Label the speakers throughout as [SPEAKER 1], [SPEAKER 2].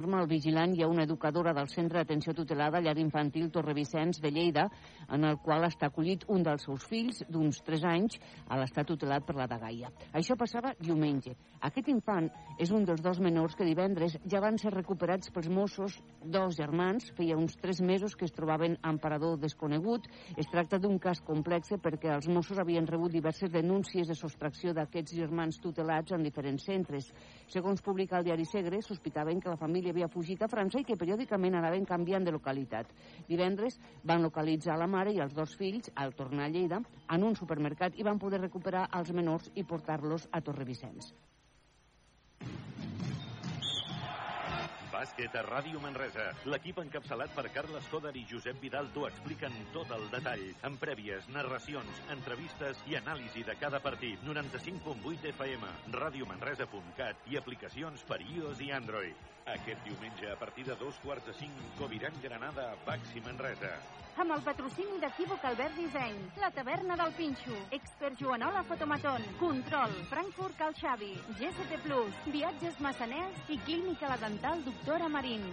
[SPEAKER 1] el vigilant hi ha una educadora del Centre d'Atenció Tutelada Llar Infantil Torrevicenç de Lleida, en el qual està acollit un dels seus fills d'uns 3 anys a l'estat tutelat per la Dagaia. Això passava diumenge. Aquest infant és un dels dos menors que divendres ja van ser recuperats pels Mossos, dos germans, feia uns 3 mesos que es trobaven en parador desconegut. Es tracta d'un cas complex perquè els Mossos havien rebut diverses denúncies de sostracció d'aquests germans tutelats en diferents centres. Segons publica el diari Segre, sospitaven que la família havia fugit a França i que periòdicament anaven canviant de localitat. Divendres van localitzar la mare i els dos fills al tornar a Lleida en un supermercat i van poder recuperar els menors i portar-los a Torrevicenç.
[SPEAKER 2] Bàsquet a Ràdio Manresa. L'equip encapçalat per Carles Coder i Josep Vidal t'ho expliquen tot el detall, amb prèvies, narracions, entrevistes i anàlisi de cada partit. 95.8 FM, radiomanresa.cat i aplicacions per iOS i Android. Aquest diumenge, a partir de dos quarts de cinc, Coviran Granada Baxi Manresa.
[SPEAKER 3] Amb el patrocini d'Equívoc Albert Disseny, la taverna del Pinxo, Expert Joanola Fotomaton, Control, Frankfurt Cal Xavi, GST Plus, Viatges Massaners i Clínica La Dental Doctora Marín.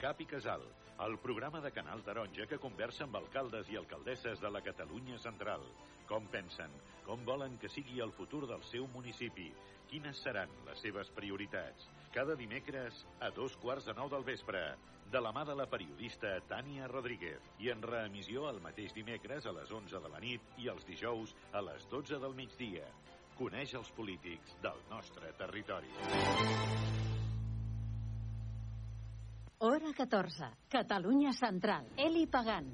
[SPEAKER 2] Cap i Casal, el programa de Canal Taronja que conversa amb alcaldes i alcaldesses de la Catalunya central. Com pensen, com volen que sigui el futur del seu municipi, quines seran les seves prioritats. Cada dimecres a dos quarts de nou del vespre, de la mà de la periodista Tània Rodríguez i en reemissió el mateix dimecres a les 11 de la nit i els dijous a les 12 del migdia. Coneix els polítics del nostre territori.
[SPEAKER 4] Hora 14. Catalunya Central. Eli Pagant.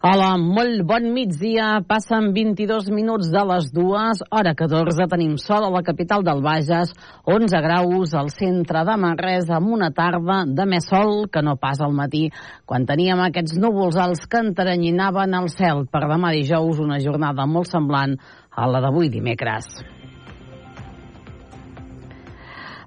[SPEAKER 5] Hola, molt bon migdia. Passen 22 minuts de les dues, hora 14. Tenim sol a la capital del Bages, 11 graus al centre de Manresa, amb una tarda de més sol que no pas al matí, quan teníem aquests núvols alts que enteranyinaven el cel. Per demà dijous, una jornada molt semblant a la d'avui dimecres.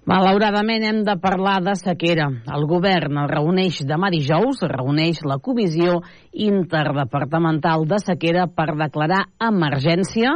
[SPEAKER 5] Malauradament hem de parlar de sequera. El govern es reuneix demà dijous, reuneix la Comissió Interdepartamental de Sequera per declarar emergència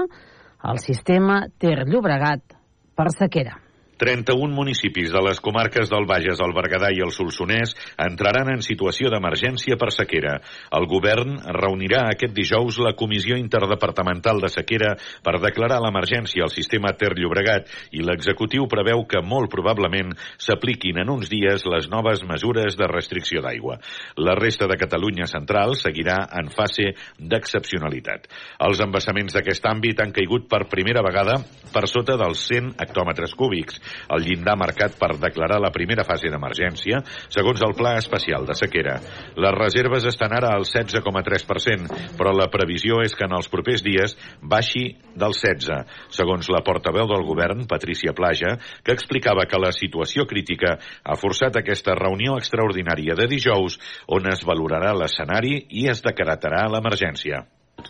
[SPEAKER 5] el sistema Ter Llobregat per sequera.
[SPEAKER 2] 31 municipis de les comarques del Bages, el Berguedà i el Solsonès entraran en situació d'emergència per sequera. El govern reunirà aquest dijous la Comissió Interdepartamental de Sequera per declarar l'emergència al sistema Ter Llobregat i l'executiu preveu que molt probablement s'apliquin en uns dies les noves mesures de restricció d'aigua. La resta de Catalunya central seguirà en fase d'excepcionalitat. Els embassaments d'aquest àmbit han caigut per primera vegada per sota dels 100 hectòmetres cúbics el llindar marcat per declarar la primera fase d'emergència, segons el Pla Especial de Sequera. Les reserves estan ara al 16,3%, però la previsió és que en els propers dies baixi del 16, segons la portaveu del govern, Patricia Plaja, que explicava que la situació crítica ha forçat aquesta reunió extraordinària de dijous on es valorarà l'escenari i es decretarà l'emergència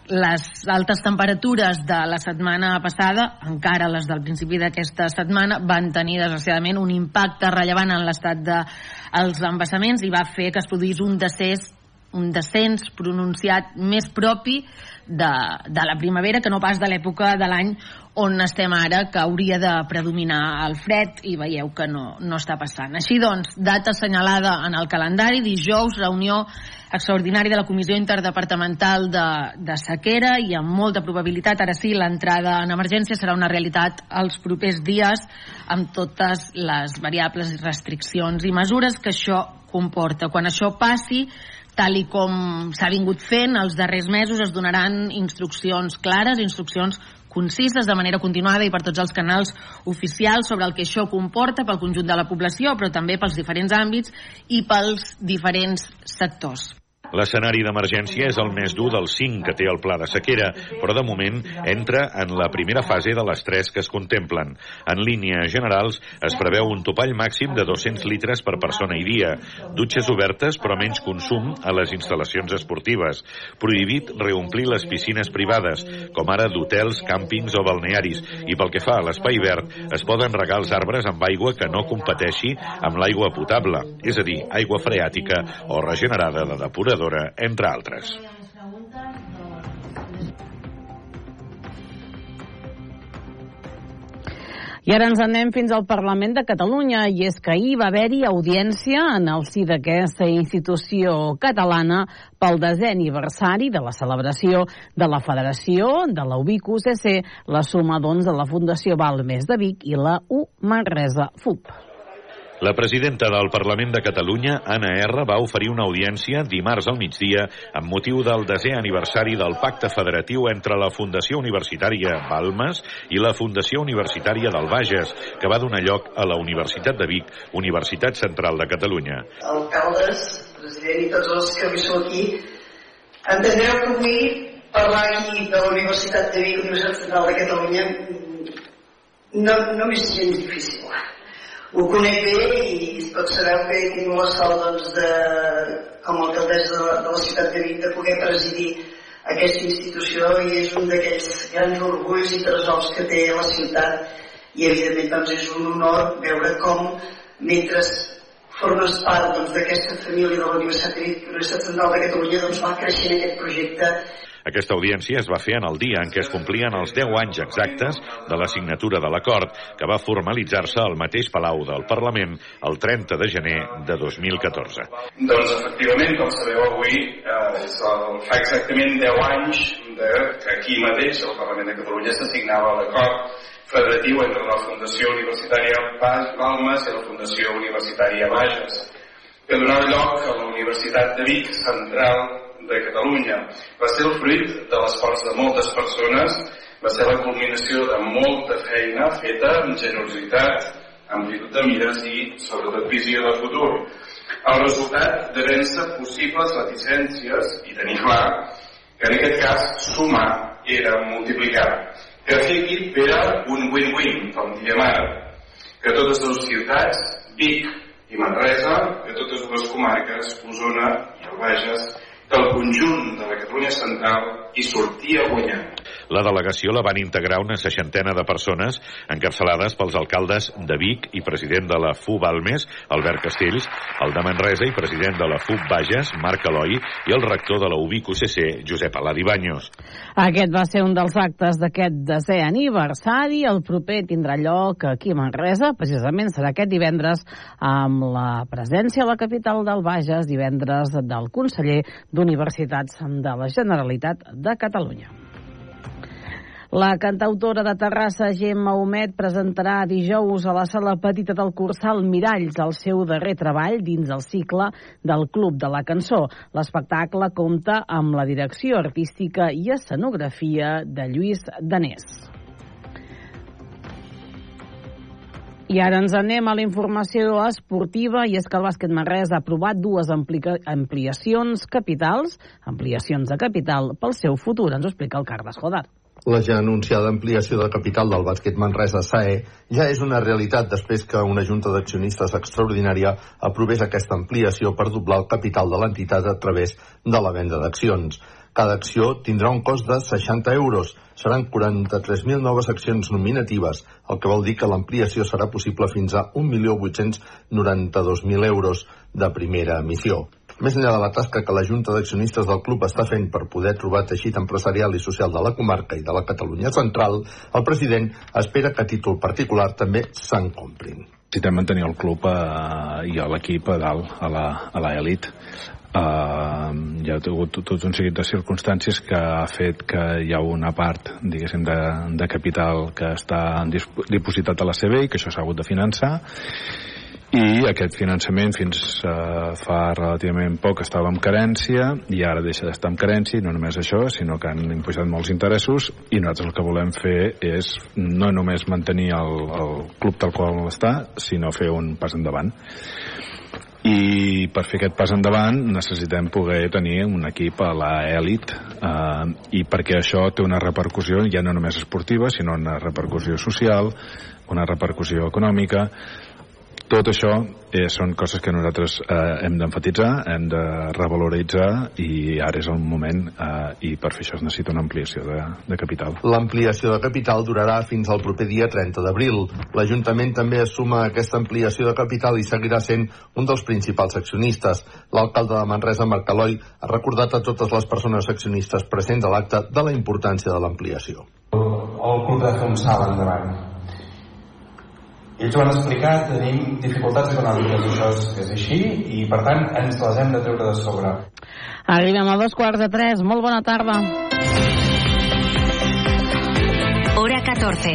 [SPEAKER 6] les altes temperatures de la setmana passada, encara les del principi d'aquesta setmana, van tenir desgraciadament un impacte rellevant en l'estat dels de embassaments i va fer que es produís un decés un descens pronunciat més propi de, de la primavera que no pas de l'època de l'any on estem ara, que hauria de predominar el fred i veieu que no, no està passant. Així doncs, data assenyalada en el calendari, dijous, reunió extraordinària de la Comissió Interdepartamental de, de Sequera i amb molta probabilitat, ara sí, l'entrada en emergència serà una realitat els propers dies amb totes les variables i restriccions i mesures que això comporta. Quan això passi, tal i com s'ha vingut fent els darrers mesos es donaran instruccions clares, instruccions concises de manera continuada i per tots els canals oficials sobre el que això comporta pel conjunt de la població, però també pels diferents àmbits i pels diferents sectors.
[SPEAKER 2] L'escenari d'emergència és el més dur dels 5 que té el pla de sequera, però de moment entra en la primera fase de les 3 que es contemplen. En línies generals es preveu un topall màxim de 200 litres per persona i dia, dutxes obertes però menys consum a les instal·lacions esportives, prohibit reomplir les piscines privades, com ara d'hotels, càmpings o balnearis, i pel que fa a l'espai verd, es poden regar els arbres amb aigua que no competeixi amb l'aigua potable, és a dir, aigua freàtica o regenerada de Salvadora, entre altres.
[SPEAKER 5] I ara ens anem fins al Parlament de Catalunya i és que ahir va haver-hi audiència en el si d'aquesta institució catalana pel desè aniversari de la celebració de la Federació, de la UBIC UCC, la suma doncs de la Fundació Balmes de Vic i la U Manresa FUP.
[SPEAKER 2] La presidenta del Parlament de Catalunya, Anna R., va oferir una audiència dimarts al migdia amb motiu del desè aniversari del pacte federatiu entre la Fundació Universitària Balmes i la Fundació Universitària del Bages, que va donar lloc a la Universitat de Vic, Universitat Central de Catalunya.
[SPEAKER 7] Alcaldes, president i tots els que avui sou aquí, entendreu que avui parlar aquí de la Universitat de Vic, Universitat Central de Catalunya, no, no m'és gens difícil ho conec bé i tots sabeu que tinc la sort doncs, de, com a alcaldessa de, de la ciutat de Vic de poder presidir aquesta institució i és un d'aquells grans orgulls i tresors que té la ciutat. I evidentment doncs, és un honor veure com mentre formes part doncs, d'aquesta doncs, família de la Universitat, Universitat Central de Catalunya doncs, va creixent aquest projecte
[SPEAKER 2] aquesta audiència es va fer en el dia en què es complien els 10 anys exactes de la signatura de l'acord, que va formalitzar-se al mateix Palau del Parlament el 30 de gener de 2014.
[SPEAKER 8] Doncs efectivament, com sabeu avui, eh, és el, fa exactament 10 anys de, que aquí mateix, al Parlament de Catalunya, s'assignava l'acord federatiu entre la Fundació Universitària Balmes i la Fundació Universitària Bages, que donava lloc a la Universitat de Vic Central de Catalunya. Va ser el fruit de l'esforç de moltes persones, va ser la culminació de molta feina feta amb generositat, amplitud de mires i, sobretot, visió de futur. El resultat de vèncer possibles reticències i tenir clar que en aquest cas sumar era multiplicar. Que fer equip era un win-win, com diem ara. Que totes les ciutats, Vic i Manresa, que totes dues comarques, Osona i el Bages, del conjunt de la Catalunya central i sortia guanyant.
[SPEAKER 2] La delegació la van integrar una seixantena de persones encapçalades pels alcaldes de Vic i president de la FUB Balmes, Albert Castells, el de Manresa i president de la FUB Bages, Marc Eloi, i el rector de la UBIC UCC, Josep Aladi Banyos.
[SPEAKER 5] Aquest va ser un dels actes d'aquest desè aniversari. El proper tindrà lloc aquí a Manresa, precisament serà aquest divendres amb la presència a la capital del Bages, divendres del conseller d'Universitats de la Generalitat de Catalunya. La cantautora de Terrassa, Gemma Homet, presentarà dijous a la sala petita del Cursal Miralls el seu darrer treball dins el cicle del Club de la Cançó. L'espectacle compta amb la direcció artística i escenografia de Lluís Danés. I ara ens anem a la informació esportiva i és que el bàsquet Marrès ha aprovat dues ampliacions capitals, ampliacions de capital pel seu futur. Ens ho explica el Carles Jodat.
[SPEAKER 9] La ja anunciada ampliació de capital del bàsquet Manresa SAE ja és una realitat després que una junta d'accionistes extraordinària aprovés aquesta ampliació per doblar el capital de l'entitat a través de la venda d'accions. Cada acció tindrà un cost de 60 euros. Seran 43.000 noves accions nominatives, el que vol dir que l'ampliació serà possible fins a 1.892.000 euros de primera emissió. Més enllà de la tasca que la Junta d'Accionistes del club està fent per poder trobar teixit empresarial i social de la comarca i de la Catalunya central, el president espera que a títol particular també se'n comprin.
[SPEAKER 10] Necessitem mantenir el club eh, i l'equip a dalt, a l'elit. Uh, hi ha hagut tot, tot un seguit de circumstàncies que ha fet que hi ha una part, diguéssim, de, de capital que està dipositat a la CB i que això s'ha hagut de finançar i aquest finançament fins uh, fa relativament poc estava en carència i ara deixa d'estar en carència i no només això, sinó que han imposat molts interessos i nosaltres el que volem fer és no només mantenir el, el club tal qual està, sinó fer un pas endavant i per fer aquest pas endavant necessitem poder tenir un equip a l'elit eh, i perquè això té una repercussió ja no només esportiva sinó una repercussió social una repercussió econòmica tot això eh, són coses que nosaltres eh, hem d'enfatitzar, hem de revaloritzar i ara és el moment eh, i per fer això es necessita una ampliació de, de capital.
[SPEAKER 9] L'ampliació de capital durarà fins al proper dia 30 d'abril. L'Ajuntament també assuma aquesta ampliació de capital i seguirà sent un dels principals accionistes. L'alcalde de Manresa, Marc Aloi, ha recordat a totes les persones accionistes presents a l'acte de la importància de l'ampliació.
[SPEAKER 11] El club ha de salt endavant ells ho han explicat, tenim dificultats econòmiques, això és, és així, i per tant ens les hem de treure de sobre.
[SPEAKER 5] Arribem a dos quarts de tres. Molt bona tarda.
[SPEAKER 12] Hora 14.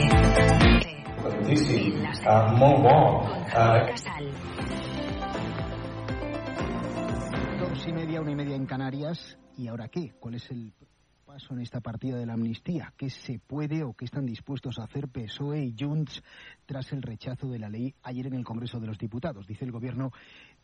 [SPEAKER 11] Notícia. Uh, molt bo. Uh,
[SPEAKER 13] Dos y media, una y media en Canarias. ¿Y ahora qué? ¿Cuál es el paso en esta partida de la amnistía? ¿Qué se puede o qué están dispuestos a hacer PSOE y Junts tras el rechazo de la ley ayer en el Congreso de los Diputados? Dice el Gobierno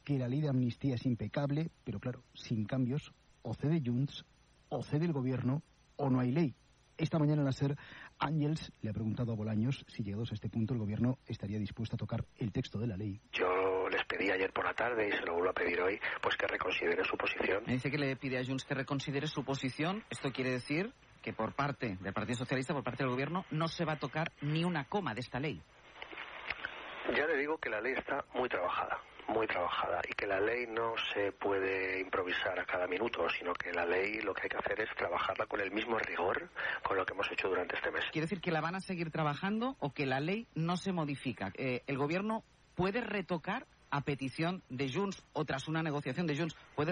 [SPEAKER 13] que la ley de amnistía es impecable, pero claro, sin cambios, o cede Junts, o cede el Gobierno, o no hay ley. Esta mañana en la SER, Ángels le ha preguntado a Bolaños si llegados a este punto el Gobierno estaría dispuesto a tocar el texto de la ley.
[SPEAKER 14] Yo pedí ayer por la tarde y se lo vuelvo a pedir hoy, pues que reconsidere su posición.
[SPEAKER 15] Me dice que le pide a Junts que reconsidere su posición. Esto quiere decir que por parte del Partido Socialista, por parte del Gobierno, no se va a tocar ni una coma de esta ley.
[SPEAKER 14] Ya le digo que la ley está muy trabajada, muy trabajada, y que la ley no se puede improvisar a cada minuto, sino que la ley lo que hay que hacer es trabajarla con el mismo rigor con lo que hemos hecho durante este mes.
[SPEAKER 15] ¿Quiere decir que la van a seguir trabajando o que la ley no se modifica? Eh, ¿El Gobierno puede retocar a petición de Junts o tras una negociación de Junts? ¿Puede